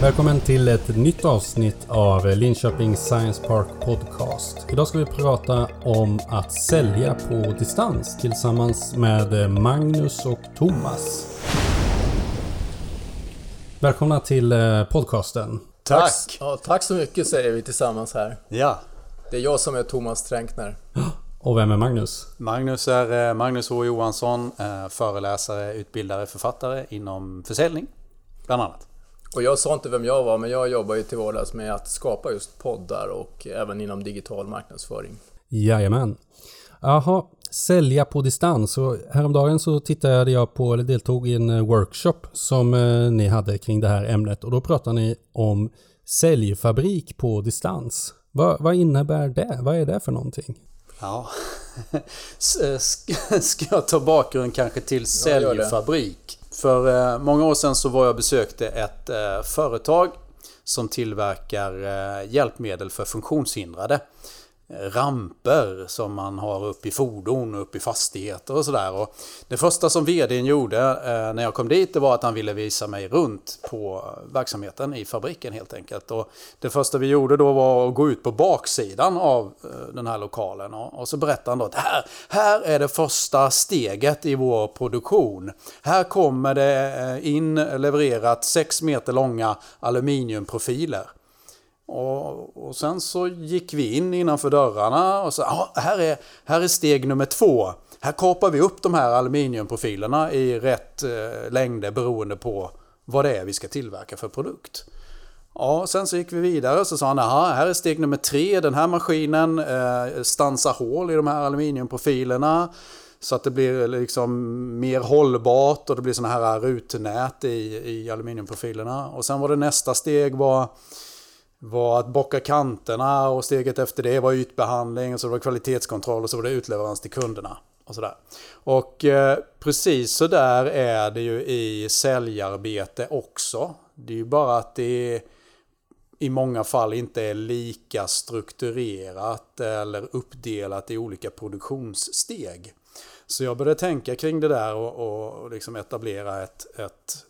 Välkommen till ett nytt avsnitt av Linköping Science Park Podcast. Idag ska vi prata om att sälja på distans tillsammans med Magnus och Thomas. Välkomna till eh, podcasten. Tack! Ja, tack så mycket säger vi tillsammans här. Ja. Det är jag som är Thomas Tränkner. Och vem är Magnus? Magnus är eh, Magnus H Johansson, eh, föreläsare, utbildare, författare inom försäljning, bland annat. Och jag sa inte vem jag var, men jag jobbar ju till vardags med att skapa just poddar och även inom digital marknadsföring. Jajamän. Jaha, sälja på distans. Och häromdagen så tittade jag på, eller deltog i en eh, workshop som eh, ni hade kring det här ämnet och då pratade ni om säljfabrik på distans. Vad, vad innebär det? Vad är det för någonting? Ja, ska jag ta bakgrunden kanske till säljfabrik? För eh, många år sedan så var jag och besökte ett eh, företag som tillverkar eh, hjälpmedel för funktionshindrade ramper som man har upp i fordon och upp i fastigheter och sådär. Det första som vdn gjorde eh, när jag kom dit det var att han ville visa mig runt på verksamheten i fabriken helt enkelt. Och det första vi gjorde då var att gå ut på baksidan av eh, den här lokalen och, så berättade han då att här, här är det första steget i vår produktion. Här kommer det eh, in levererat 6 meter långa aluminiumprofiler. Och, och, sen så gick vi in innanför dörrarna och sa här är, här är steg nummer två. Här kapar vi upp de här aluminiumprofilerna i rätt eh, längder beroende på vad det är vi ska tillverka för produkt. Ja, sen så gick vi vidare och så sa han, aha, här är steg nummer tre. Den här maskinen eh, stansar hål i de här aluminiumprofilerna. Så att det blir eh, liksom mer hållbart och det blir sådana här rutnät i, i aluminiumprofilerna. Och sen var det nästa steg var var att bocka kanterna och steget efter det var ytbehandling och så var det kvalitetskontroll och så var det utleverans till kunderna. Och, sådär. och eh, precis så där är det ju i säljarbete också. Det är ju bara att det i många fall inte är lika strukturerat eller uppdelat i olika produktionssteg. Så jag började tänka kring det där och, och liksom etablera ett, ett,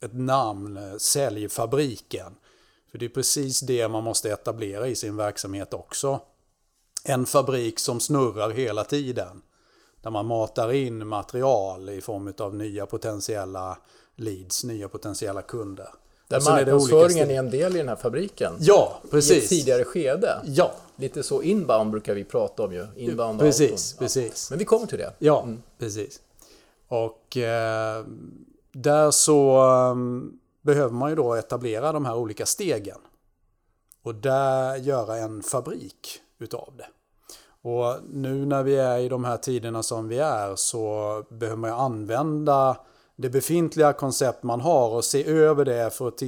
ett namn, eh, Säljfabriken. För det är precis det man måste etablera i sin verksamhet också. En fabrik som snurrar hela tiden. Där man matar in material i form av nya potentiella leads, nya potentiella kunder. Där marknadsföringen är, är en del i den här fabriken. Ja, precis. I ett tidigare skede. Ja. Lite så inbound brukar vi prata om ju. Inbound precis, precis. Men vi kommer till det. Ja, mm. precis. Och eh, där så... Um, behöver man ju då etablera de här olika stegen. Och där göra en fabrik utav det. Och nu när vi är i de här tiderna som vi är så behöver man ju använda det befintliga koncept man har och se över det för att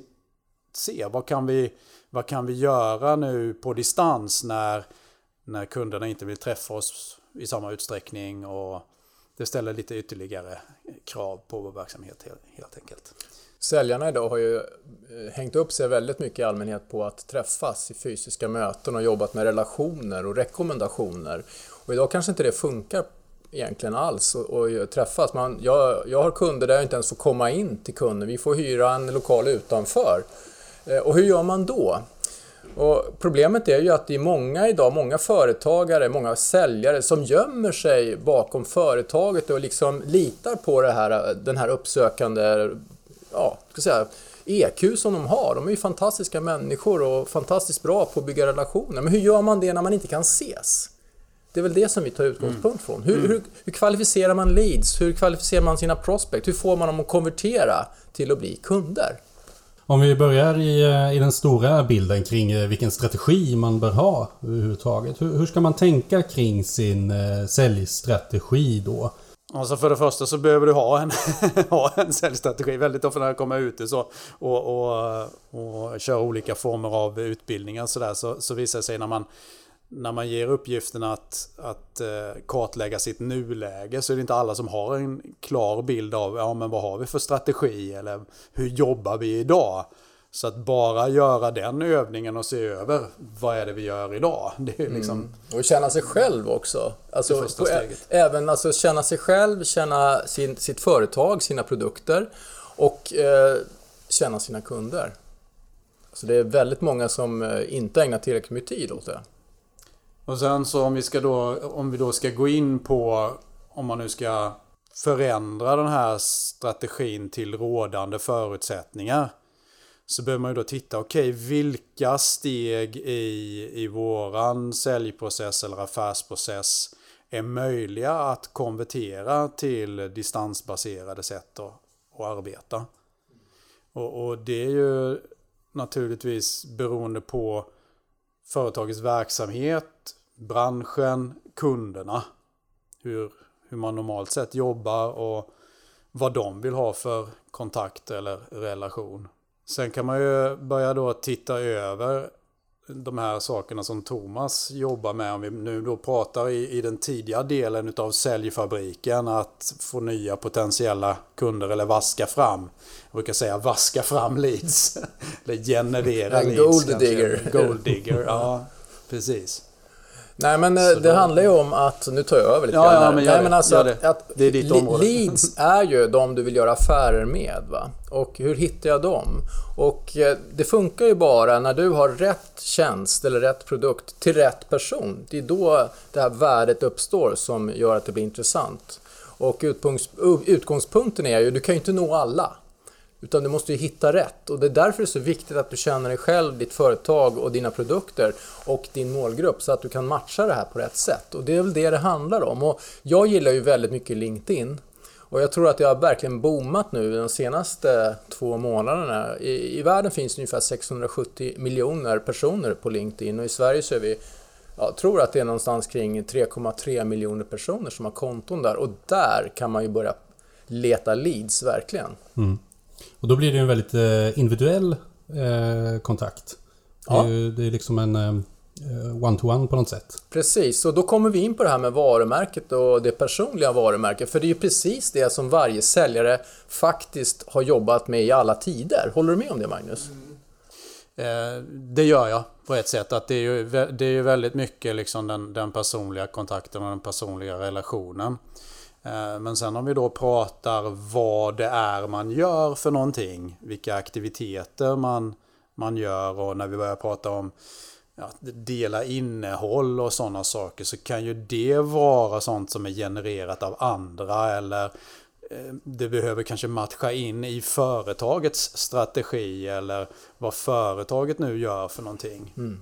se vad kan vi, vad kan vi göra nu på distans när, när kunderna inte vill träffa oss i samma utsträckning och det ställer lite ytterligare krav på vår verksamhet helt enkelt. Säljarna idag har ju eh, hängt upp sig väldigt mycket i allmänhet på att träffas i fysiska möten och jobbat med relationer och rekommendationer. Och idag kanske inte det funkar egentligen alls att träffas. Man, jag, jag har kunder där jag inte ens får komma in till kunden. Vi får hyra en lokal utanför. Eh, och hur gör man då? Och problemet är ju att det är många idag, många företagare, många säljare som gömmer sig bakom företaget och liksom litar på det här, den här uppsökande ja, ska säga, EQ som de har. De är ju fantastiska människor och fantastiskt bra på att bygga relationer. Men hur gör man det när man inte kan ses? Det är väl det som vi tar utgångspunkt från. Hur, mm. hur, hur, kvalificerar man leads? Hur kvalificerar man sina prospect? Hur får man dem att konvertera till att bli kunder? Om vi börjar i, eh, i den stora bilden kring eh, vilken strategi man bör ha överhuvudtaget. Hur, hur ska man tänka kring sin eh, säljstrategi då? Alltså för det första så behöver du ha en, ha en säljstrategi. Väldigt ofta när jag kommer ute så, och, och, och kör olika former av utbildningar så, där, så, så visar det sig när man, när man ger uppgiften att, att eh, kartlägga sitt nuläge så är det inte alla som har en klar bild av ja, men vad har vi för strategi eller hur jobbar vi idag. Så att bara göra den övningen och se över vad är det vi gör idag. Det är liksom... Mm. Och känna sig själv också. Alltså, på, även alltså, känna sig själv, känna sin, sitt företag, sina produkter och eh, känna sina kunder. Så det är väldigt många som eh, inte ägnar tillräckligt mycket tid åt det. Och sen så om vi ska då, om vi då ska gå in på, om man nu ska förändra den här strategin till rådande förutsättningar. Så behöver man ju då titta, okej okay, vilka steg i, i våran säljprocess eller affärsprocess är möjliga att konvertera till distansbaserade sätt att, att arbeta. Och, och det är ju naturligtvis beroende på företagets verksamhet, branschen, kunderna. Hur, hur man normalt sett jobbar och vad de vill ha för kontakt eller relation. Sen kan man ju börja då titta över de här sakerna som Thomas jobbar med. Om vi nu då pratar i, i den tidiga delen av säljfabriken att få nya potentiella kunder eller vaska fram. Jag brukar säga vaska fram leads. eller generera leads. Gold digger. Gold digger, ja precis. Nej men så det då... handlar ju om att, nu tar jag över lite ja, grann ja, men Nej, men alltså det. Att, att det är ditt område. Leads är ju de du vill göra affärer med. Va? Och hur hittar jag dem? Och eh, det funkar ju bara när du har rätt tjänst eller rätt produkt till rätt person. Det är då det här värdet uppstår som gör att det blir intressant. Och utgångspunkten är ju, du kan ju inte nå alla. Utan du måste ju hitta rätt och det är därför det är så viktigt att du känner dig själv, ditt företag och dina produkter och din målgrupp så att du kan matcha det här på rätt sätt. Och det är väl det det handlar om. Och jag gillar ju väldigt mycket LinkedIn. Och jag tror att jag har verkligen boomat nu de senaste två månaderna. I, I världen finns det ungefär 670 miljoner personer på LinkedIn och i Sverige så är vi jag tror att det är någonstans kring 3,3 miljoner personer som har konton där och där kan man ju börja leta leads verkligen. Mm. Och då blir det en väldigt eh, individuell eh, kontakt. Ja. Det, är ju, det är liksom en eh, one-to-one på något sätt. Precis, och då kommer vi in på det här med varumärket och det personliga varumärket. För det är ju precis det som varje säljare faktiskt har jobbat med i alla tider. Håller du med om det Magnus? Mm. det gör jag på ett sätt. Att det är ju, det är ju väldigt mycket liksom den, den personliga kontakten och den personliga relationen. Eh, men sen om vi då pratar vad det är man gör för någonting, vilka aktiviteter man, man gör och när vi börjar prata om ja, dela innehåll och sådana saker så kan ju det vara sånt som är genererat av andra eller eh, det behöver kanske matcha in i företagets strategi eller vad företaget nu gör för någonting. Mm.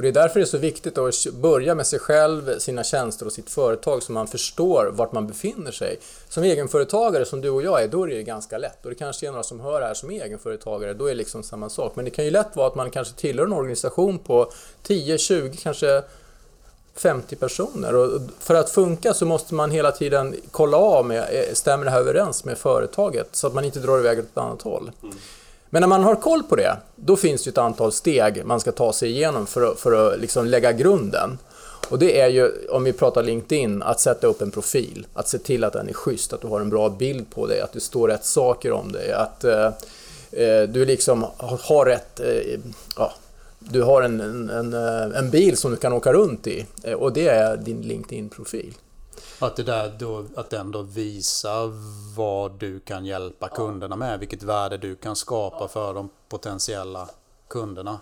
Och det är därför det är så viktigt att börja med sig själv, sina tjänster och sitt företag så man förstår vart man befinner sig. Som egenföretagare som du och jag är, då är det ganska lätt. Och det kanske är några som hör här som är egenföretagare, då är det liksom samma sak. Men det kan ju lätt vara att man kanske tillhör en organisation på 10, 20, kanske 50 personer. Och för att funka så måste man hela tiden kolla av, med, eh, stämmer det här överens med företaget? Så att man inte drar iväg åt ett annat håll. Mm. Men när man har koll på det, då finns det ett antal steg man ska ta sig igenom för att, för att liksom lägga grunden. Och det är ju, om vi pratar LinkedIn, att sätta upp en profil. Att se till att den är schysst, att du har en bra bild på dig, att det står rätt saker om dig, att eh, eh du liksom har rätt... Eh, ja, du har en, en, en, eh, en, bil som du kan åka runt i eh, och det är din LinkedIn-profil. Att, det där då, att den då visar vad du kan hjälpa kunderna med, vilket värde du kan skapa för de potentiella kunderna.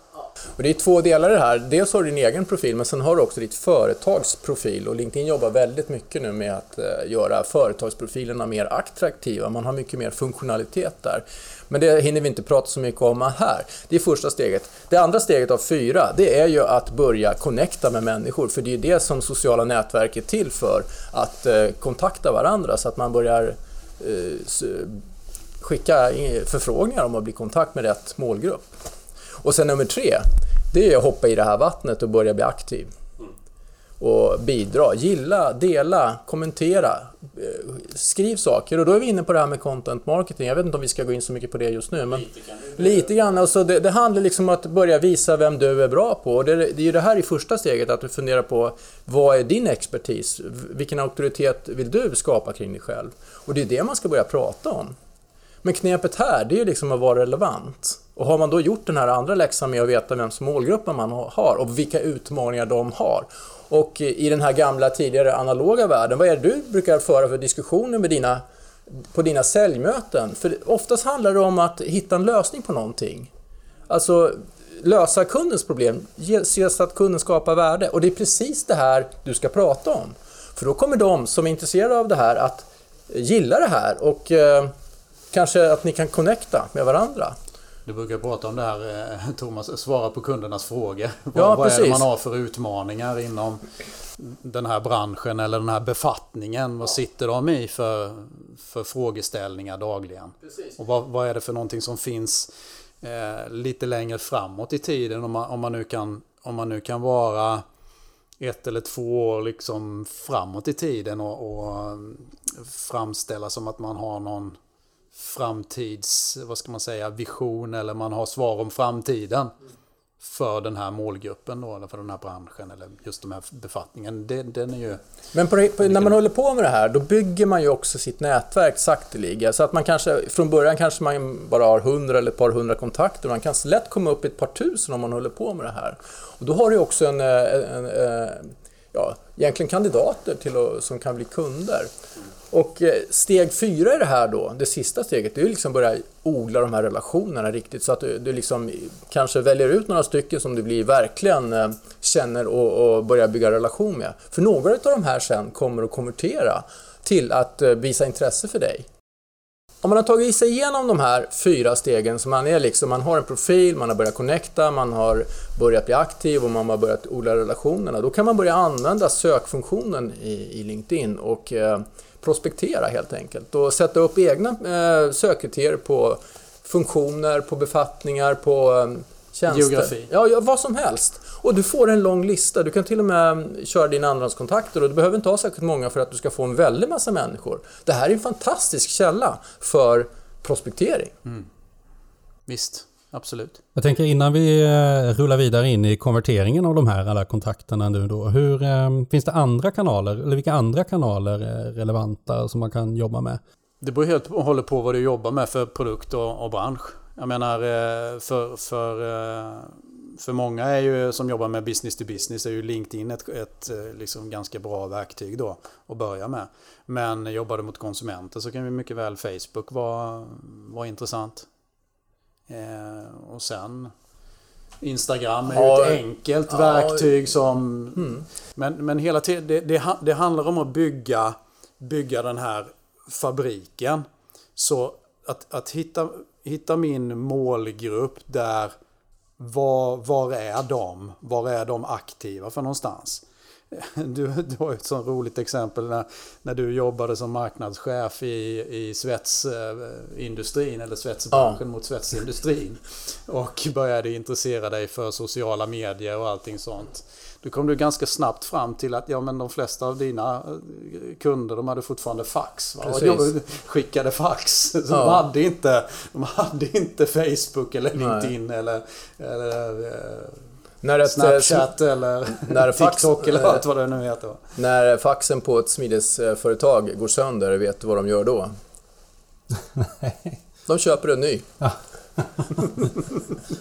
Och det är två delar i det här. Dels har du din egen profil men sen har du också ditt företags profil och LinkedIn jobbar väldigt mycket nu med att eh, göra företagsprofilerna mer attraktiva. Man har mycket mer funktionalitet där. Men det hinner vi inte prata så mycket om här. Det är första steget. Det andra steget av fyra, det är ju att börja connecta med människor. För det är ju det som sociala nätverk är till för. Att eh, kontakta varandra så att man börjar eh, skicka förfrågningar om att bli i kontakt med rätt målgrupp. Och sen nummer tre, det är att hoppa i det här vattnet och börja bli aktiv. Och bidra, gilla, dela, kommentera, eh, skriv saker. Och då är vi inne på det här med content marketing. Jag vet inte om vi ska gå in så mycket på det just nu. Men lite grann. Alltså det, det handlar liksom om att börja visa vem du är bra på. Och det, det är ju det här i första steget, att du funderar på vad är din expertis? Vilken auktoritet vill du skapa kring dig själv? Och det är det man ska börja prata om. Men knepet här, det är ju liksom att vara relevant. Och har man då gjort den här andra läxan med att veta vem som målgruppen man har och vilka utmaningar de har. Och eh, i den här gamla tidigare analoga världen, vad är det du brukar föra för diskussioner med dina, på dina säljmöten? För oftast handlar det om att hitta en lösning på någonting. Alltså, lösa kundens problem, se så att kunden skapar värde. Och det är precis det här du ska prata om. För då kommer de som är intresserade av det här att gilla det här och eh, kanske att ni kan connecta med varandra. Du brukar prata om det här, eh, Thomas, svara på kundernas frågor. Ja, vad, är det man har för utmaningar inom den här branschen eller den här befattningen? Vad sitter de i för, för frågeställningar dagligen? Precis. Och vad, vad, är det för någonting som finns eh, lite längre framåt i tiden om man, om man, nu, kan, om man nu kan vara ett eller två år liksom framåt i tiden och, och framställa som att man har någon framtids, vad ska man säga, vision eller man har svar om framtiden för den här målgruppen då, eller för den här branschen eller just de här befattningen. Det, den är ju... Men på, på, när man håller på med det här, då bygger man ju också sitt nätverk sakteliga. Så att man kanske, från början kanske man bara har hundra eller ett par hundra kontakter. Man kan lätt komma upp i ett par tusen om man håller på med det här. Och då har du också en, en, en, en ja, egentligen kandidater till som kan bli kunder. Och eh, steg fyra i det här då, det sista steget, det är liksom börja odla de här relationerna riktigt så att du, du liksom kanske väljer ut några stycken som du blir verkligen eh, känner och, och börjar bygga relation med. För några av de här sen kommer att konvertera till att eh, visa intresse för dig. Om man har tagit sig igenom de här fyra stegen, så man, är liksom, man har en profil, man har börjat connecta, man har börjat bli aktiv och man har börjat odla relationerna, då kan man börja använda sökfunktionen i, i LinkedIn och eh, prospektera helt enkelt och sätta upp egna eh, sökkriterier på funktioner, på befattningar, på eh, tjänster. Geografi. Ja, ja, vad som helst. Och du får en lång lista. Du kan till och med köra dina andrahandskontakter och du behöver inte ha särskilt många för att du ska få en väldig massa människor. Det här är en fantastisk källa för prospektering. Mm. Visst. Absolut. Jag tänker innan vi eh, rullar vidare in i konverteringen av de här alla kontakterna nu då. Hur, eh, finns det andra kanaler, eller vilka andra kanaler är relevanta som man kan jobba med? Det beror helt och hållet på vad du jobbar med för produkt och, och bransch. Jag menar eh, för, för, för många är ju, som jobbar med business to business är ju LinkedIn ett, ett liksom ganska bra verktyg då att börja med. Men jobbar du mot konsumenter så kan ju mycket väl Facebook vara, vara intressant. Eh, och sen Instagram är ja, ett enkelt ja, verktyg som... Mm. Men, men hela tiden, det, det, det, handlar om att bygga, bygga den här fabriken. Så att, att hitta, hitta min målgrupp där var, var är de? Var är de aktiva för någonstans? Du, du har ett sånt roligt exempel när, när du jobbade som marknadschef i, i svetsindustrin eller svetsbranschen ja. mot svetsindustrin. Och började intressera dig för sociala medier och allting sånt. Då kom du ganska snabbt fram till att ja, men de flesta av dina eh, kunder de hade fortfarande fax. Va? De skickade fax. Så ja. de, hade inte, de hade inte Facebook eller LinkedIn Nej. eller, eller eh, när ett, Snapchat eller när fax, TikTok eller allt vad det nu heter. När faxen på ett smidesföretag går sönder, vet du vad de gör då? Nej. De köper en ny. Ja.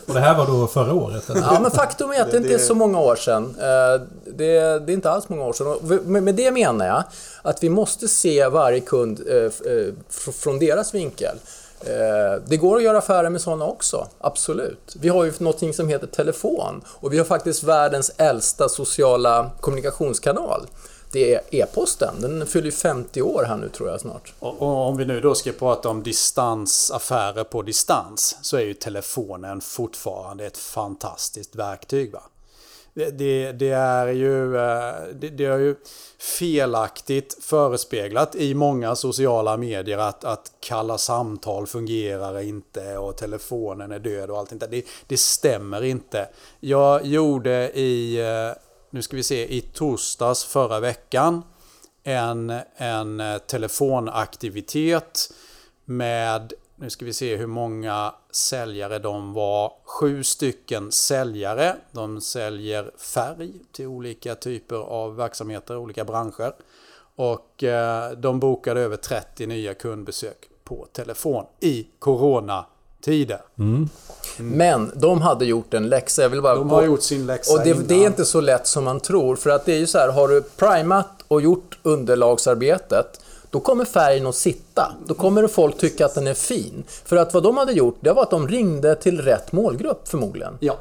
Och det här var då förra året? Eller? Ja, men faktum är att det inte är så många år sedan. Eh, det, det är inte alls många år sedan. Med det menar jag att vi måste se varje kund eh, eh, från deras vinkel. Eh, det går att göra affärer med sådana också, absolut. Vi har ju någonting som heter telefon och vi har faktiskt världens äldsta sociala kommunikationskanal. Det är e-posten. Den fyller 50 år här nu tror jag snart. Och, och, om vi nu då ska prata om distansaffärer på distans så är ju telefonen fortfarande ett fantastiskt verktyg. Va? Det, det, är ju, eh, det, det, är ju felaktigt förespeglat i många sociala medier att, att kalla samtal fungerar inte och telefonen är död och allt det det, det stämmer inte. Jag gjorde i, eh, nu ska vi se, i torsdags förra veckan en, en eh, telefonaktivitet med nu ska vi se hur många säljare de var. Sju stycken säljare. De säljer färg till olika typer av verksamheter, olika branscher. Och eh, de bokade över 30 nya kundbesök på telefon i coronatider. Mm. Mm. Men de hade gjort en läxa. Jag vill bara de har gjort sin läxa Och det, det, är inte så lätt som man tror. För att det är ju så här, har du primat och gjort underlagsarbetet då kommer färgen att sitta. Då kommer folk tycka att den är fin. För att vad de hade gjort, det var att de ringde till rätt målgrupp förmodligen. Ja.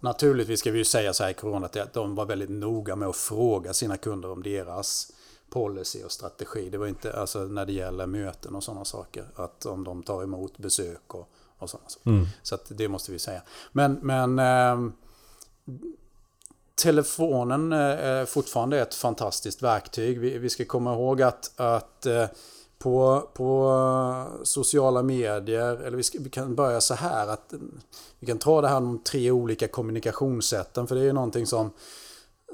Naturligtvis ska vi ju säga så här i corona att de var väldigt noga med att fråga sina kunder om deras policy och strategi. Det var inte alltså när det gäller möten och sådana saker. Att om de tar emot besök och, och sådana saker. Mm. Så att det måste vi säga. Men, men eh, telefonen är fortfarande ett fantastiskt verktyg. Vi, vi ska komma ihåg att, att eh, på, på eh, sociala medier, eller vi, ska, vi, kan börja så här att mm, vi kan ta det här om tre olika kommunikationssätten för det är någonting som,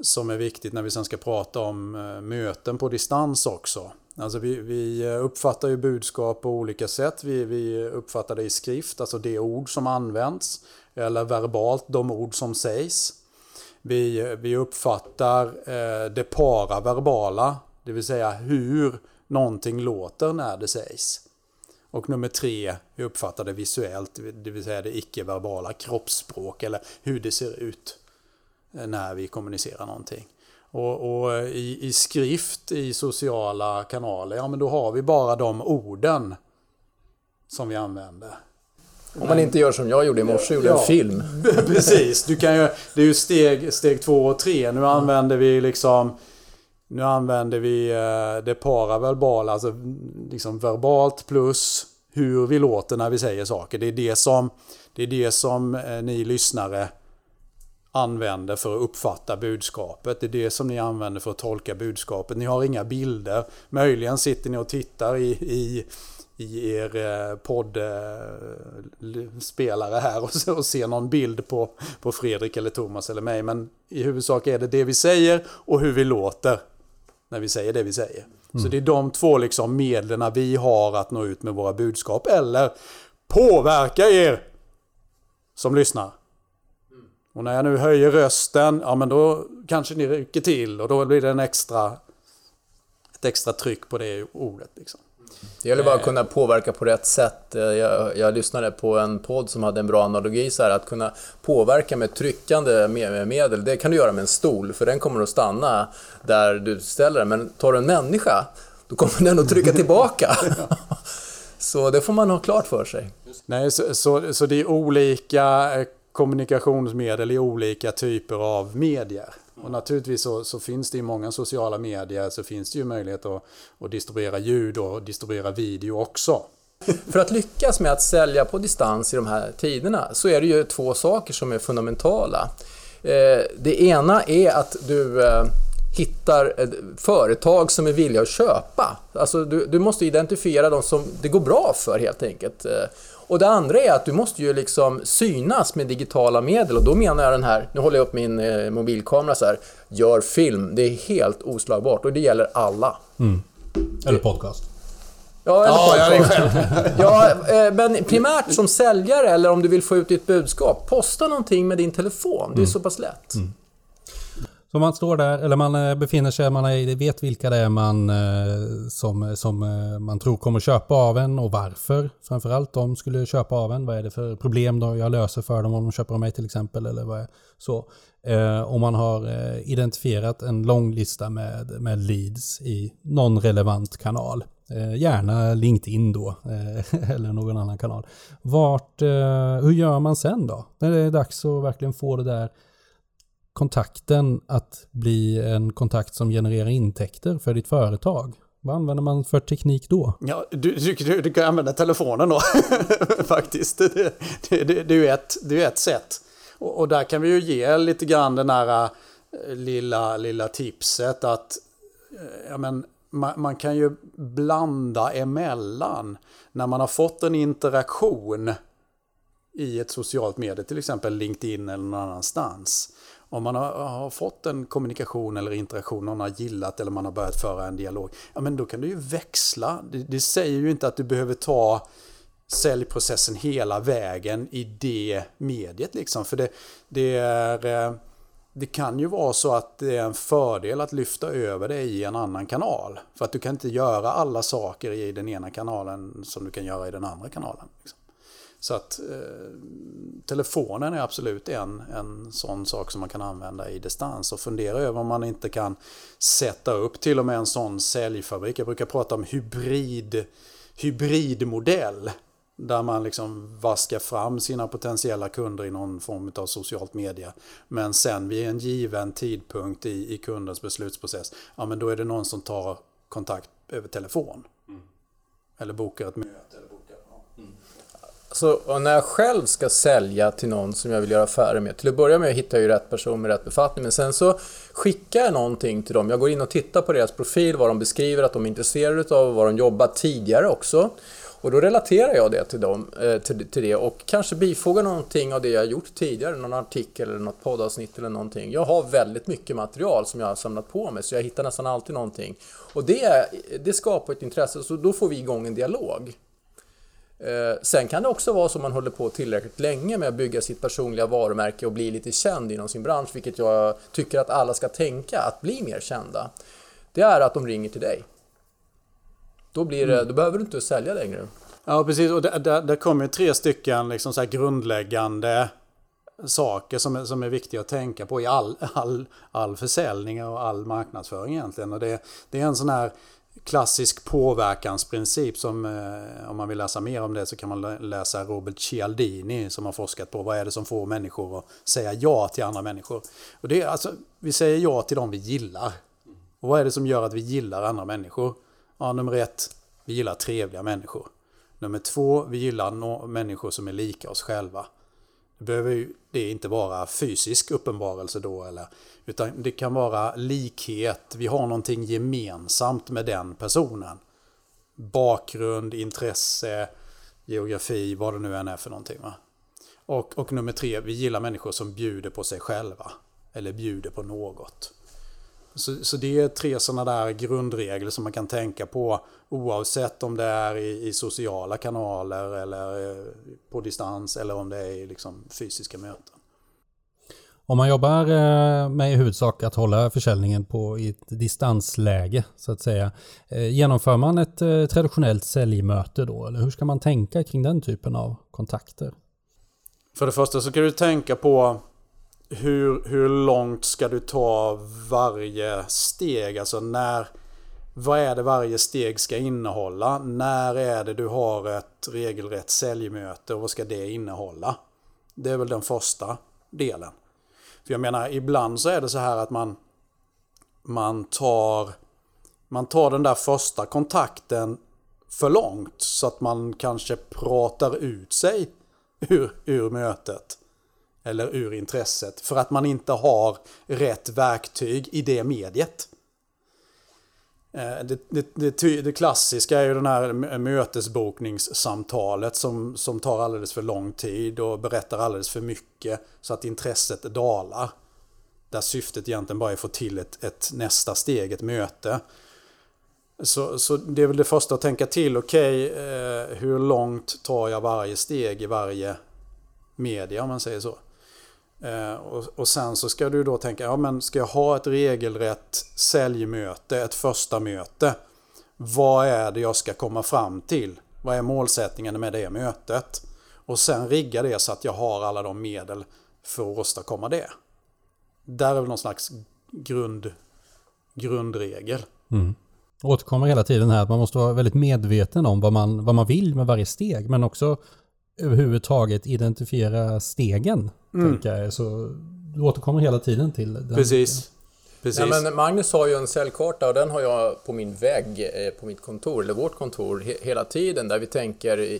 som är viktigt när vi sen ska prata om eh, möten på distans också. Alltså vi, vi uppfattar ju budskap på olika sätt. Vi, vi uppfattar det i skrift, alltså det ord som används, eller verbalt, de ord som sägs. Vi, vi uppfattar eh, det paraverbala, det vill säga hur någonting låter när det sägs. Och nummer tre, vi uppfattar det visuellt, det vill säga det icke-verbala kroppsspråk eller hur det ser ut eh, när vi kommunicerar någonting. Och, och eh, i, i, skrift i sociala kanaler, ja men då har vi bara de orden som vi använder. Om man inte gör som jag gjorde i morse, gjorde ja, en film. Precis, du kan ju, det är ju steg, steg två och tre. Nu använder vi liksom nu använder vi eh, det paraverbala, alltså liksom verbalt plus hur vi låter när vi säger saker. Det är det som, det är det som eh, ni lyssnare använder för att uppfatta budskapet. Det är det som ni använder för att tolka budskapet. Ni har inga bilder. Möjligen sitter ni och tittar i, i, i er eh, poddspelare här och, och ser någon bild på, på Fredrik eller Thomas eller mig. Men i huvudsak är det det vi säger och hur vi låter när vi säger det vi säger. Mm. Så det är de två liksom medlen vi har att nå ut med våra budskap eller påverka er som lyssnar. Och när jag nu höjer rösten, ja men då kanske ni rycker till och då blir det en extra, ett extra tryck på det ordet. Liksom. Det gäller bara att kunna påverka på rätt sätt. Jag, jag lyssnade på en podd som hade en bra analogi så här, att kunna påverka med tryckande medel, det kan du göra med en stol, för den kommer att stanna där du ställer den. Men tar du en människa, då kommer den att trycka tillbaka. så det får man ha klart för sig. Nej, så, så, så det är olika kommunikationsmedel i olika typer av medier. Och naturligtvis så, så, finns det i många sociala medier så finns det ju möjlighet att, att distribuera ljud och distribuera video också. För att lyckas med att sälja på distans i de här tiderna så är det ju två saker som är fundamentala. Eh, det ena är att du eh, hittar företag som är villiga att köpa. Alltså du, du måste identifiera de som det går bra för helt enkelt. Eh, och det andra är att du måste ju liksom synas med digitala medel och då menar jag den här, nu håller jag upp min eh, mobilkamera så här, gör film. Det är helt oslagbart och det gäller alla. Mm. Eller podcast. Ja, eller ja, podcast. ja, eh, men primärt som säljare eller om du vill få ut ditt budskap, posta någonting med din telefon. Det är mm. så pass lätt. Mm. Så man står där, eller man eh, befinner sig, man vet vilka det är man, eh, som, som eh, man tror kommer köpa av en och varför. Framförallt de skulle köpa av en. Vad är det för problem då jag löser för dem om de köper av mig till exempel? Eller vad är, så. Om man har identifierat en lång lista med, med leads i någon relevant kanal. Gärna LinkedIn då, eller någon annan kanal. Vart, hur gör man sen då? När det är dags att verkligen få det där kontakten att bli en kontakt som genererar intäkter för ditt företag? Vad använder man för teknik då? Ja, du, du, du kan använda telefonen då, faktiskt. Det, det, det, det, är ju ett, det är ett sätt. Och, och, där kan vi ju ge lite grann den här eh, lilla, lilla tipset att eh, ja, men, man, man, kan ju blanda emellan. När man har fått en interaktion i ett socialt medie, till exempel LinkedIn eller någon annanstans om man har, har, fått en kommunikation eller interaktion, någon har gillat eller man har börjat föra en dialog, ja men då kan du ju växla. Det, det säger ju inte att du behöver ta säljprocessen hela vägen i det mediet liksom. För det, det, är, eh, det kan ju vara så att det är en fördel att lyfta över det i en annan kanal. För att du kan inte göra alla saker i den ena kanalen som du kan göra i den andra kanalen. Liksom. Så att eh, telefonen är absolut en, en sån sak som man kan använda i distans och fundera över om man inte kan sätta upp till och med en sån säljfabrik. Jag brukar prata om hybrid, hybridmodell. Där man liksom vaskar fram sina potentiella kunder i någon form av socialt media. Men sen vid en given tidpunkt i, i kundens beslutsprocess, ja men då är det någon som tar kontakt över telefon. Mm. Eller bokar ett möte. Eller bokar, ja. mm. Så när jag själv ska sälja till någon som jag vill göra affärer med, till att börja med hittar jag ju rätt person med rätt befattning, men sen så skickar jag någonting till dem. Jag går in och tittar på deras profil, vad de beskriver att de är intresserade av, vad de jobbat tidigare också. Och då relaterar jag det till, dem, eh, till, till det och kanske bifogar någonting av det jag gjort tidigare, någon artikel eller något poddavsnitt eller någonting. Jag har väldigt mycket material som jag har samlat på mig så jag hittar nästan alltid någonting. Och det, det skapar ett intresse, så då får vi igång en dialog. Eh, sen kan det också vara så man håller på tillräckligt länge med att bygga sitt personliga varumärke och bli lite känd inom sin bransch, vilket jag tycker att alla ska tänka, att bli mer kända. Det är att de ringer till dig. Då, blir det, mm. då behöver du inte sälja längre. Ja, precis. Och där, där, där kommer tre stycken liksom så grundläggande saker som är, som är viktiga att tänka på i all, all, all försäljning och all marknadsföring egentligen. Och det, det är en sån här klassisk påverkansprincip som eh, om man vill läsa mer om det så kan man läsa Robert Cialdini som har forskat på vad är det som får människor att säga ja till andra människor. Och det är alltså, vi säger ja till dem vi gillar. Och vad är det som gör att vi gillar andra människor? Ja, nummer ett, vi gillar trevliga människor. Nummer två, vi gillar no människor som är lika oss själva. Behöver ju det inte vara fysisk uppenbarelse då eller utan det kan vara likhet, vi har någonting gemensamt med den personen. Bakgrund, intresse, geografi, vad det nu än är för någonting. Va? Och, och nummer tre, vi gillar människor som bjuder på sig själva. Eller bjuder på något. Så, så det är tre sådana där grundregler som man kan tänka på oavsett om det är i, i sociala kanaler eller eh, på distans eller om det är i liksom fysiska möten. Om man jobbar eh, med i huvudsak att hålla försäljningen på i ett distansläge så att säga. Eh, genomför man ett traditionellt säljmöte då eller hur ska man tänka kring den typen av kontakter? För det första så kan du tänka på hur, hur långt ska du ta varje steg? Alltså när... Vad är det varje steg ska innehålla? När är det du har ett regelrätt säljmöte och vad ska det innehålla? Det är väl den första delen. För jag menar, ibland så är det så här att man, man, tar, man tar den där första kontakten för långt så att man kanske pratar ut sig ur, ur mötet eller ur intresset för att man inte har rätt verktyg i det mediet. Eh, det, det, det, det, klassiska är ju den här mötesbokningssamtalet som, som tar alldeles för lång tid och berättar alldeles för mycket så att intresset dalar. Där syftet egentligen bara är att få till ett, ett nästa steg, ett möte. Så, så det är väl det första att tänka till, okej, okay, eh, hur långt tar jag varje steg i varje media om man säger så. Eh, och, och, sen så ska du då tänka, ja men ska jag ha ett regelrätt säljmöte, ett första möte? Vad är det jag ska komma fram till? Vad är målsättningen med det mötet? Och sen rigga det så att jag har alla de medel för att åstadkomma det. Där är väl någon slags grund, grundregel. Mm. Återkommer hela tiden här att man måste vara väldigt medveten om vad man, vad man vill med varje steg, men också överhuvudtaget identifiera stegen. Mm. Tänker jag. Så du återkommer hela tiden till den. Precis. Precis. Ja, men Magnus har ju en säljkarta och den har jag på min vägg eh, på mitt kontor, eller vårt kontor, hela tiden där vi tänker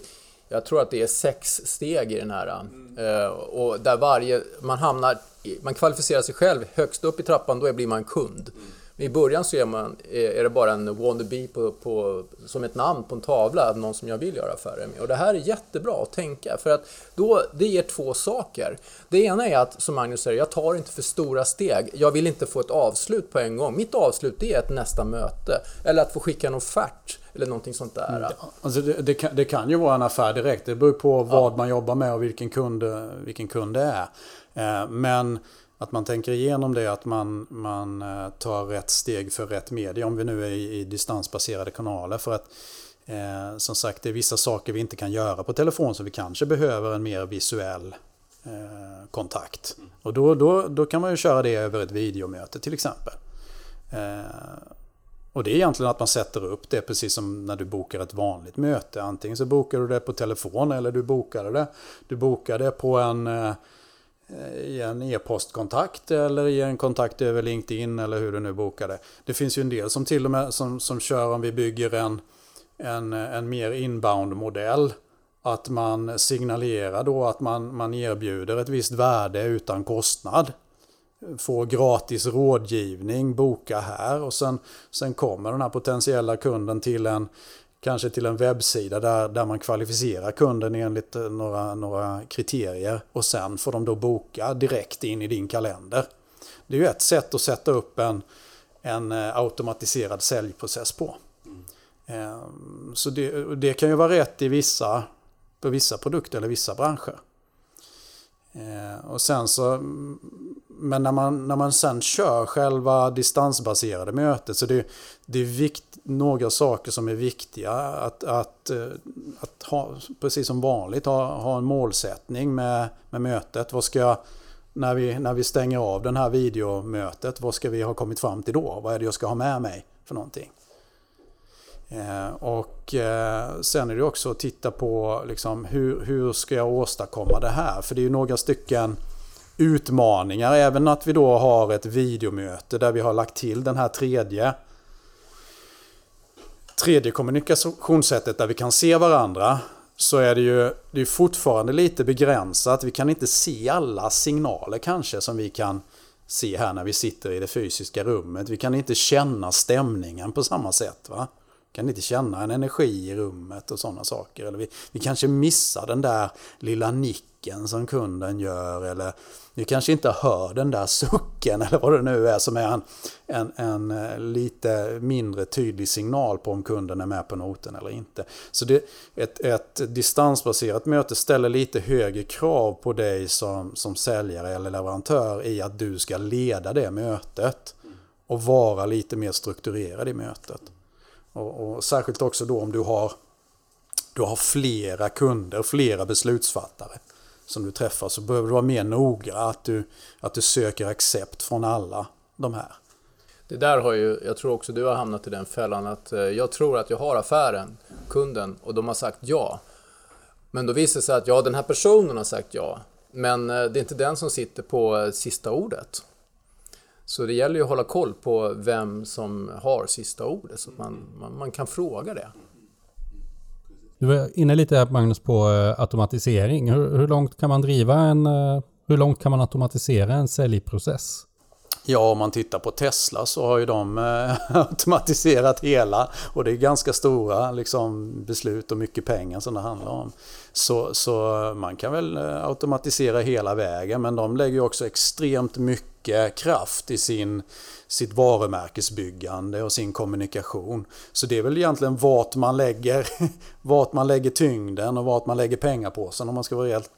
jag tror att det är sex steg i den här. Mm. Och där varje, man hamnar, man kvalificerar sig själv högst upp i trappan, då blir man kund. Mm. I början så är, man, är det bara en wannabe på, på, som ett namn på en tavla, någon som jag vill göra affärer med. Och det här är jättebra att tänka för att då, det ger två saker. Det ena är att, som Magnus säger, jag tar inte för stora steg. Jag vill inte få ett avslut på en gång. Mitt avslut är ett nästa möte eller att få skicka en offert eller någonting sånt där. Mm. Alltså det, det, kan, det, kan, ju vara en affär direkt. Det beror på vad ja. man jobbar med och vilken kund, vilken kund det är. Eh, men att man tänker igenom det, att man, man eh, tar rätt steg för rätt media, om vi nu är i, i distansbaserade kanaler. För att eh, som sagt, det är vissa saker vi inte kan göra på telefon, så vi kanske behöver en mer visuell eh, kontakt. Och då, då, då kan man ju köra det över ett videomöte till exempel. Eh, Och det är egentligen att man sätter upp det precis som när du bokar ett vanligt möte. Antingen så bokar du det på telefon eller du bokar det. Du bokar det på en eh, Eh, i en e-postkontakt eller i en kontakt över LinkedIn eller hur du nu bokar det. Det finns ju en del som till och med som, som kör om vi bygger en, en, en mer inbound-modell. Att man signalerar då att man, man erbjuder ett visst värde utan kostnad. Får gratis rådgivning, boka här och sen, sen kommer den här potentiella kunden till en, kanske till en webbsida där, där man kvalificerar kunden enligt eh, några, några kriterier och sen får de då boka direkt in i din kalender. Det är ju ett sätt att sätta upp en, en eh, automatiserad säljprocess på. Mm. Så det, det, kan ju vara rätt i vissa, på vissa produkter eller vissa branscher. Ehm, och sen så, mm, men när man, när man sen kör själva distansbaserade mötet så det, det är vikt, några saker som är viktiga. Att, att, eh, att ha, precis som vanligt, ha, ha en målsättning med, med mötet. Vad ska när vi, när vi stänger av den här videomötet, vad ska vi ha kommit fram till då? Vad är det jag ska ha med mig för någonting? Eh, och eh, sen är det också att titta på liksom, hur, hur ska jag åstadkomma det här? För det är ju några stycken utmaningar. Även att vi då har ett videomöte där vi har lagt till den här tredje tredje kommunikationssättet där vi kan se varandra så är det ju det är fortfarande lite begränsat. Vi kan inte se alla signaler kanske som vi kan se här när vi sitter i det fysiska rummet. Vi kan inte känna stämningen på samma sätt. Va? Vi kan inte känna en energi i rummet och sådana saker. Eller vi, vi kanske missar den där lilla blicken som kunden gör. Eller ni kanske inte hör den där sucken eller vad det nu är som är en, en, en eh, lite mindre tydlig signal på om kunden är med på noten eller inte. Så det, ett, ett distansbaserat möte ställer lite högre krav på dig som, som säljare eller leverantör i att du ska leda det mötet och vara lite mer strukturerad i mötet. Och, och särskilt också då om du har, du har flera kunder, flera beslutsfattare som du träffar så behöver du vara mer noga att du, att du söker accept från alla de här. Det där har ju, jag tror också du har hamnat i den fällan att eh, jag tror att jag har affären, kunden, och de har sagt ja. Men då visar det sig att ja, den här personen har sagt ja. Men eh, det är inte den som sitter på eh, sista ordet. Så det gäller ju att hålla koll på vem som har sista ordet så att man, man, man kan fråga det. Du var inne lite Magnus på eh, automatisering. Hur, hur, långt kan man driva en... Eh, hur långt kan man automatisera en säljprocess? Ja, om man tittar på Tesla så har ju de eh, automatiserat hela och det är ganska stora liksom, beslut och mycket pengar som det handlar om. Så, så man kan väl eh, automatisera hela vägen men de lägger också extremt mycket kraft i sin sitt varumärkesbyggande och sin kommunikation. Så det är väl egentligen vart man lägger, vart man lägger tyngden och vart man lägger pengar på sen om man ska vara helt...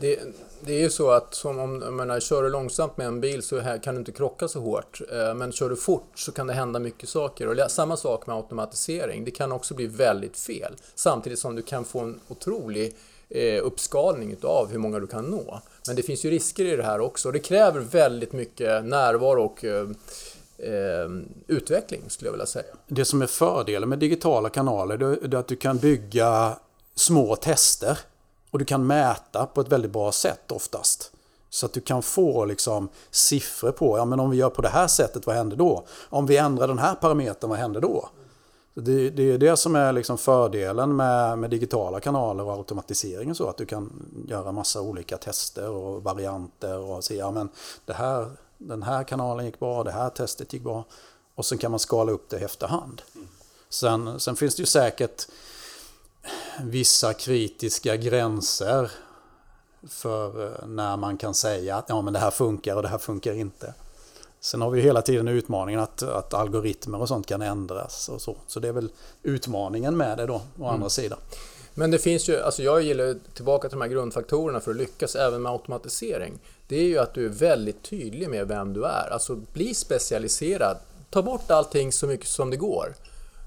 Det, det är ju så att som om, jag menar, kör du långsamt med en bil så kan du inte krocka så hårt. Eh, men kör du fort så kan det hända mycket saker. Och samma sak med automatisering. Det kan också bli väldigt fel. Samtidigt som du kan få en otrolig eh, uppskalning av hur många du kan nå. Men det finns ju risker i det här också. Det kräver väldigt mycket närvaro och eh, utveckling skulle jag vilja säga. Det som är fördelen med digitala kanaler det är att du kan bygga små tester. Och du kan mäta på ett väldigt bra sätt oftast. Så att du kan få liksom siffror på, ja men om vi gör på det här sättet, vad händer då? Om vi ändrar den här parametern, vad händer då? Det, det är det som är liksom fördelen med, med, digitala kanaler och automatisering och så. Att du kan göra massa olika tester och varianter och se ja, men det här, den här kanalen gick bra, det här testet gick bra. Och sen kan man skala upp det i efterhand. Sen, sen finns det ju säkert vissa kritiska gränser för eh, när man kan säga att ja, men det här funkar och det här funkar inte. Sen har vi hela tiden utmaningen att, att algoritmer och sånt kan ändras och så. Så det är väl utmaningen med det då, å andra mm. sidan. Men det finns ju, alltså jag gillar tillbaka till de här grundfaktorerna för att lyckas även med automatisering. Det är ju att du är väldigt tydlig med vem du är. Alltså bli specialiserad. Ta bort allting så mycket som det går.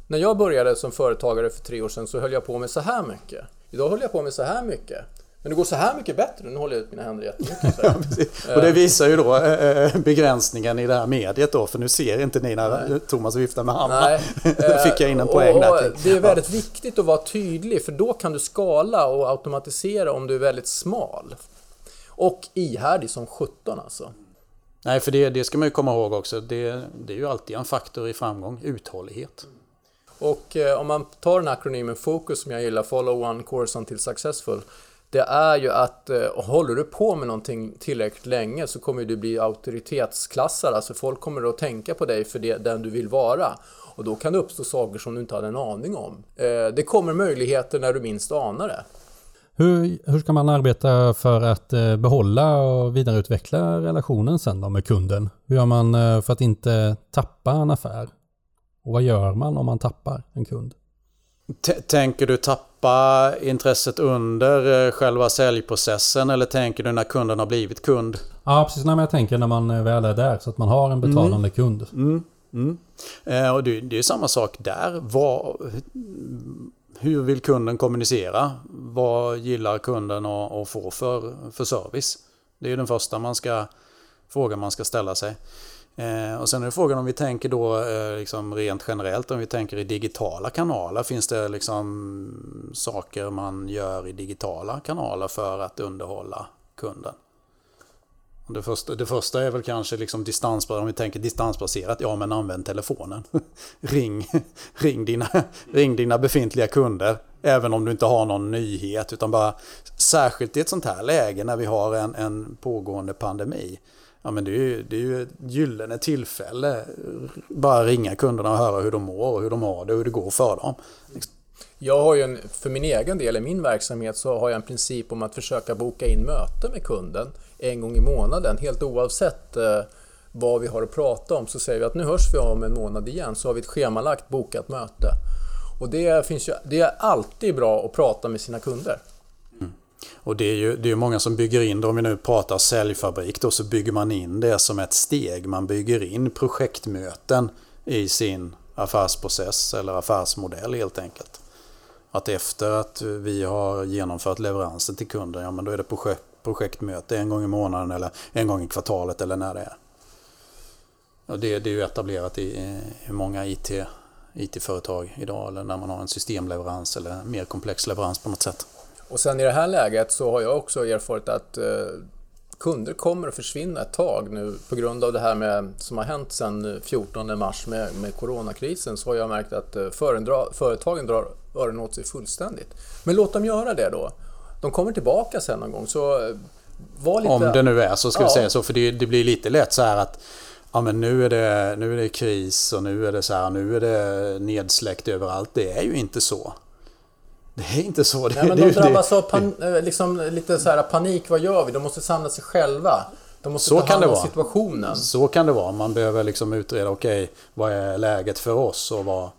När jag började som företagare för tre år sedan så höll jag på med så här mycket. Idag håller jag på med så här mycket. Men det går så här mycket bättre. Nu håller jag ut mina händer jättemycket. ja, och det visar ju då äh, begränsningen i det här mediet då. För nu ser inte ni när Nej. Thomas viftar med handen. Fick jag in en poäng där. Det är väldigt ja. viktigt att vara tydlig. För då kan du skala och automatisera om du är väldigt smal. Och ihärdig som 17 alltså. Nej, för det, det ska man ju komma ihåg också. Det, det är ju alltid en faktor i framgång, uthållighet. Och eh, om man tar den här akronymen FOCUS som jag gillar, Follow One Course Until Successful. Det är ju att eh, håller du på med någonting tillräckligt länge så kommer du bli auktoritetsklassad. Alltså folk kommer att tänka på dig för det, den du vill vara. Och då kan det uppstå saker som du inte hade en aning om. Eh, det kommer möjligheter när du minst anar det. Hur, hur ska man arbeta för att eh, behålla och vidareutveckla relationen sen då med kunden? Hur gör man eh, för att inte tappa en affär? Och vad gör man om man tappar en kund? Tänker du tappa intresset under eh, själva säljprocessen eller tänker du när kunden har blivit kund? Ja, precis. Nej, jag tänker när man väl är där så att man har en betalande mm. kund. Mm. Mm. Eh, och det, det är samma sak där. Vad, hur vill kunden kommunicera? Vad gillar kunden att, få för, för service? Det är den första man ska, frågan man ska ställa sig. Eh, och sen är frågan om vi tänker då eh, liksom rent generellt, om vi tänker i digitala kanaler. Finns det liksom saker man gör i digitala kanaler för att underhålla kunden? Det första, det första är väl kanske liksom distansbaserat, om vi tänker distansbaserat, ja men använd telefonen. ring, ring, dina, ring dina befintliga kunder, även om du inte har någon nyhet, utan bara särskilt i ett sånt här läge när vi har en, en pågående pandemi. Ja men det är ju, det är ju ett gyllene tillfälle. Bara ringa kunderna och höra hur de mår och hur de har det och hur det går för dem. Jag har ju en, för min egen del i min verksamhet så har jag en princip om att försöka boka in möte med kunden en gång i månaden. Helt oavsett eh, vad vi har att prata om så säger vi att nu hörs vi om en månad igen så har vi ett schemalagt bokat möte. Och det, finns ju, det är alltid bra att prata med sina kunder. Och det är ju det är många som bygger in det, om vi nu pratar säljfabrik då, så bygger man in det som ett steg. Man bygger in projektmöten i sin affärsprocess eller affärsmodell helt enkelt. Att efter att vi har genomfört leveransen till kunden, ja men då är det projekt, projektmöte en gång i månaden eller en gång i kvartalet eller när det är. Och det, det är ju etablerat i, i många IT, IT-företag idag eller när man har en systemleverans eller mer komplex leverans på något sätt. Och sen i det här läget så har jag också erfarit att eh, kunder kommer att försvinna ett tag nu på grund av det här med, som har hänt sedan 14 mars med, med coronakrisen så har jag märkt att eh, företagen drar öronen åt sig fullständigt. Men låt dem göra det då. De kommer tillbaka sen någon gång så eh, var lite... Om det nu är så ska ja. vi säga så för det, det, blir lite lätt så här att Ja men nu är, det, nu är det kris och nu är det så här, nu är det nedsläckt överallt. Det är ju inte så. Det är inte så. Det, Nej, men de drabbas av pan, eh, liksom, lite så här panik. Vad gör vi? De måste samla sig själva. De måste så ta hand om situationen. Så kan det vara. Man behöver liksom utreda, okej, okay, vad är läget för oss och vad,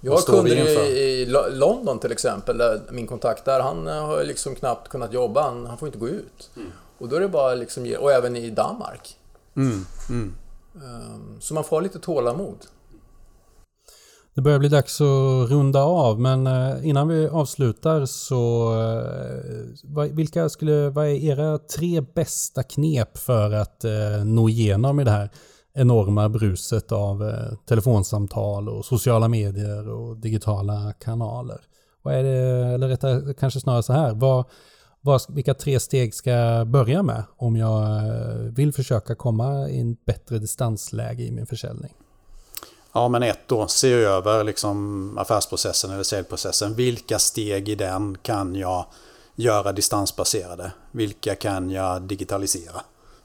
jag har kunder i, London till exempel, där min kontakt där, han eh, har liksom knappt kunnat jobba, han, han får inte gå ut. Mm. Och då är det bara liksom, och även i Danmark. Mm. Mm. Ehm, så man får ha lite tålamod. Det börjar bli dags att runda av men eh, innan vi avslutar så eh, vilka skulle, vad är era tre bästa knep för att eh, nå igenom i det här enorma bruset av telefonsamtal och sociala medier och digitala kanaler. Vad är det, eller rättare, kanske snarare så här, vad, vad, vilka tre steg ska jag börja med om jag vill försöka komma i en bättre distansläge i min försäljning? Ja, men ett då, se över liksom affärsprocessen eller säljprocessen. Vilka steg i den kan jag göra distansbaserade? Vilka kan jag digitalisera?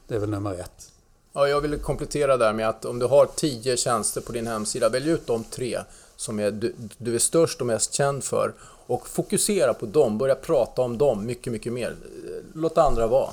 Det är väl nummer ett. Ja, jag vill komplettera där med att om du har tio tjänster på din hemsida, välj ut de tre som är, du, du är störst och mest känd för och fokusera på dem, börja prata om dem mycket, mycket mer. Låt andra vara.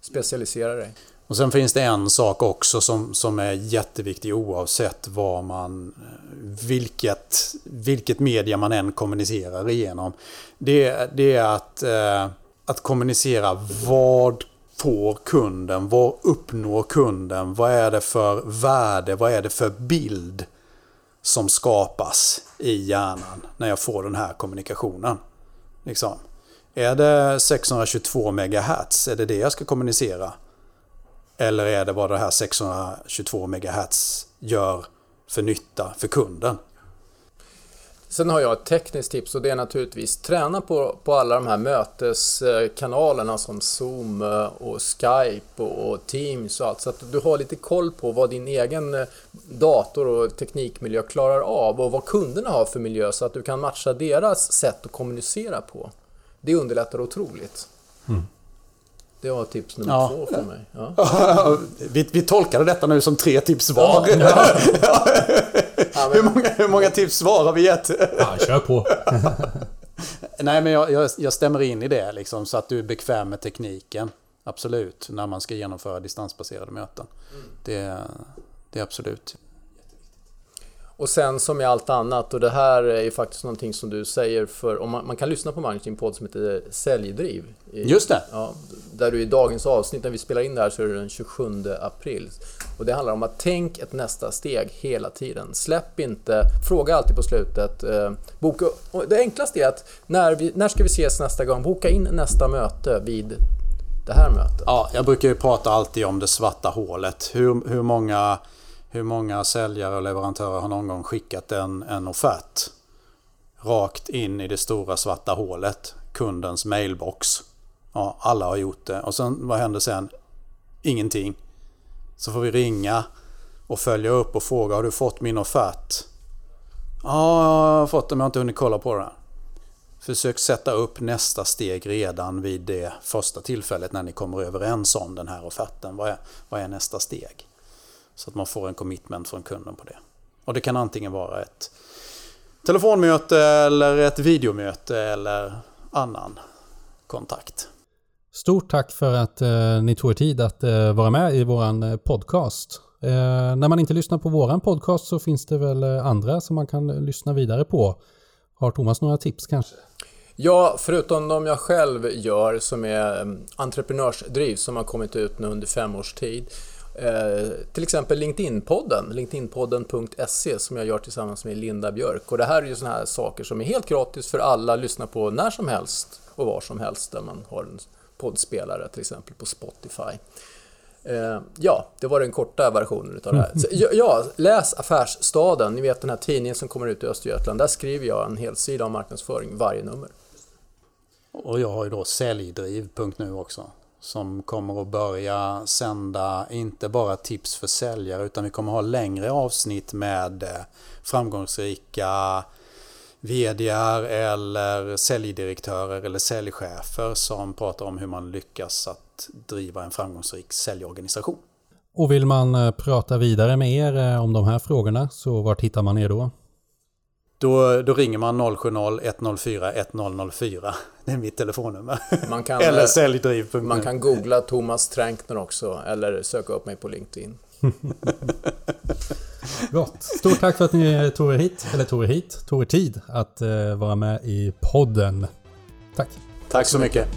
Specialisera dig. Och sen finns det en sak också som, som är jätteviktig oavsett vad man, eh, vilket, vilket media man än kommunicerar igenom. Det, det är att, eh, att kommunicera vad får kunden? Vad uppnår kunden? Vad är det för värde? Vad är det för bild som skapas i hjärnan när jag får den här kommunikationen? Liksom. Är det 622 MHz? Är det det jag ska kommunicera? Eller är det vad det här 622 MHz gör för nytta för kunden? Sen har jag ett tekniskt tips och det är naturligtvis träna på, på alla de här möteskanalerna som Zoom eh, och Skype och, och, Teams och allt. Så att du har lite koll på vad din egen eh, dator och teknikmiljö klarar av och vad kunderna har för miljö så att du kan matcha deras sätt att kommunicera på. Det underlättar otroligt. Mm. Det var tips nummer ja. två för mig. Ja. vi, vi tolkade detta nu som tre tips var. Ja, ja. hur, många, hur många tips var har vi gett? ja, kör på. Nej, men jag, jag, jag, stämmer in i det liksom, så att du är bekväm med tekniken. Absolut, när man ska genomföra distansbaserade möten. Mm. Det, det är absolut. Och sen som i allt annat, och det här är ju faktiskt någonting som du säger för, om man, man kan lyssna på Magnus podd som heter Säljdriv. Just det! Ja, där du i dagens avsnitt, när vi spelar in det här, så är det den 27 april. Och det handlar om att tänk ett nästa steg hela tiden. Släpp inte, fråga alltid på slutet. Eh, boka, det enklaste är att när, vi, när ska vi ses nästa gång? Boka in nästa möte vid det här mötet. Ja, jag brukar ju prata alltid om det svarta hålet. Hur, hur många hur många säljare och leverantörer har någon gång skickat en, en offert rakt in i det stora svarta hålet, kundens mailbox. Ja, alla har gjort det. Och sen, vad händer sen? Ingenting. Så får vi ringa och följa upp och fråga, har du fått min offert? Ja, jag har fått den men jag har inte hunnit kolla på den. Försök sätta upp nästa steg redan vid det första tillfället när ni kommer överens om den här offerten. Vad är, vad är nästa steg? Så att man får en commitment från kunden på det. Och det kan antingen vara ett telefonmöte eller ett videomöte eller annan kontakt. Stort tack för att eh, ni tog er tid att eh, vara med i våran eh, podcast. Eh, när man inte lyssnar på våran podcast så finns det väl eh, andra som man kan lyssna vidare på. Har Thomas några tips kanske? Ja, förutom de jag själv gör som är mm, entreprenörsdriv som har kommit ut nu under fem års tid Eh, till exempel LinkedIn-podden, linkedinpodden.se som jag gör tillsammans med Linda Björk. Och det här är ju sådana här saker som är helt gratis för alla att lyssna på när som helst och var som helst där man har en poddspelare, till exempel på Spotify. Eh, ja, det var den korta versionen utav det här. Så, ja, läs Affärsstaden, ni vet den här tidningen som kommer ut i Östergötland. Där skriver jag en hel sida om marknadsföring varje nummer. Och jag har ju då säljdriv.nu också som kommer att börja sända inte bara tips för säljare utan vi kommer ha längre avsnitt med eh, framgångsrika VDR eller säljdirektörer eller säljchefer som pratar om hur man lyckas att driva en framgångsrik säljorganisation. Och vill man eh, prata vidare med er eh, om de här frågorna så vart hittar man er då? Då, då ringer man 070-104 1004. Det är mitt telefonnummer. Man kan, eller eh, säljdriv. Man kan googla Thomas Tränkner också eller söka upp mig på LinkedIn. Gott. Stort tack för att ni tog er hit, eller tog er hit, tog er tid att uh, vara med i podden. Tack. Tack så mycket.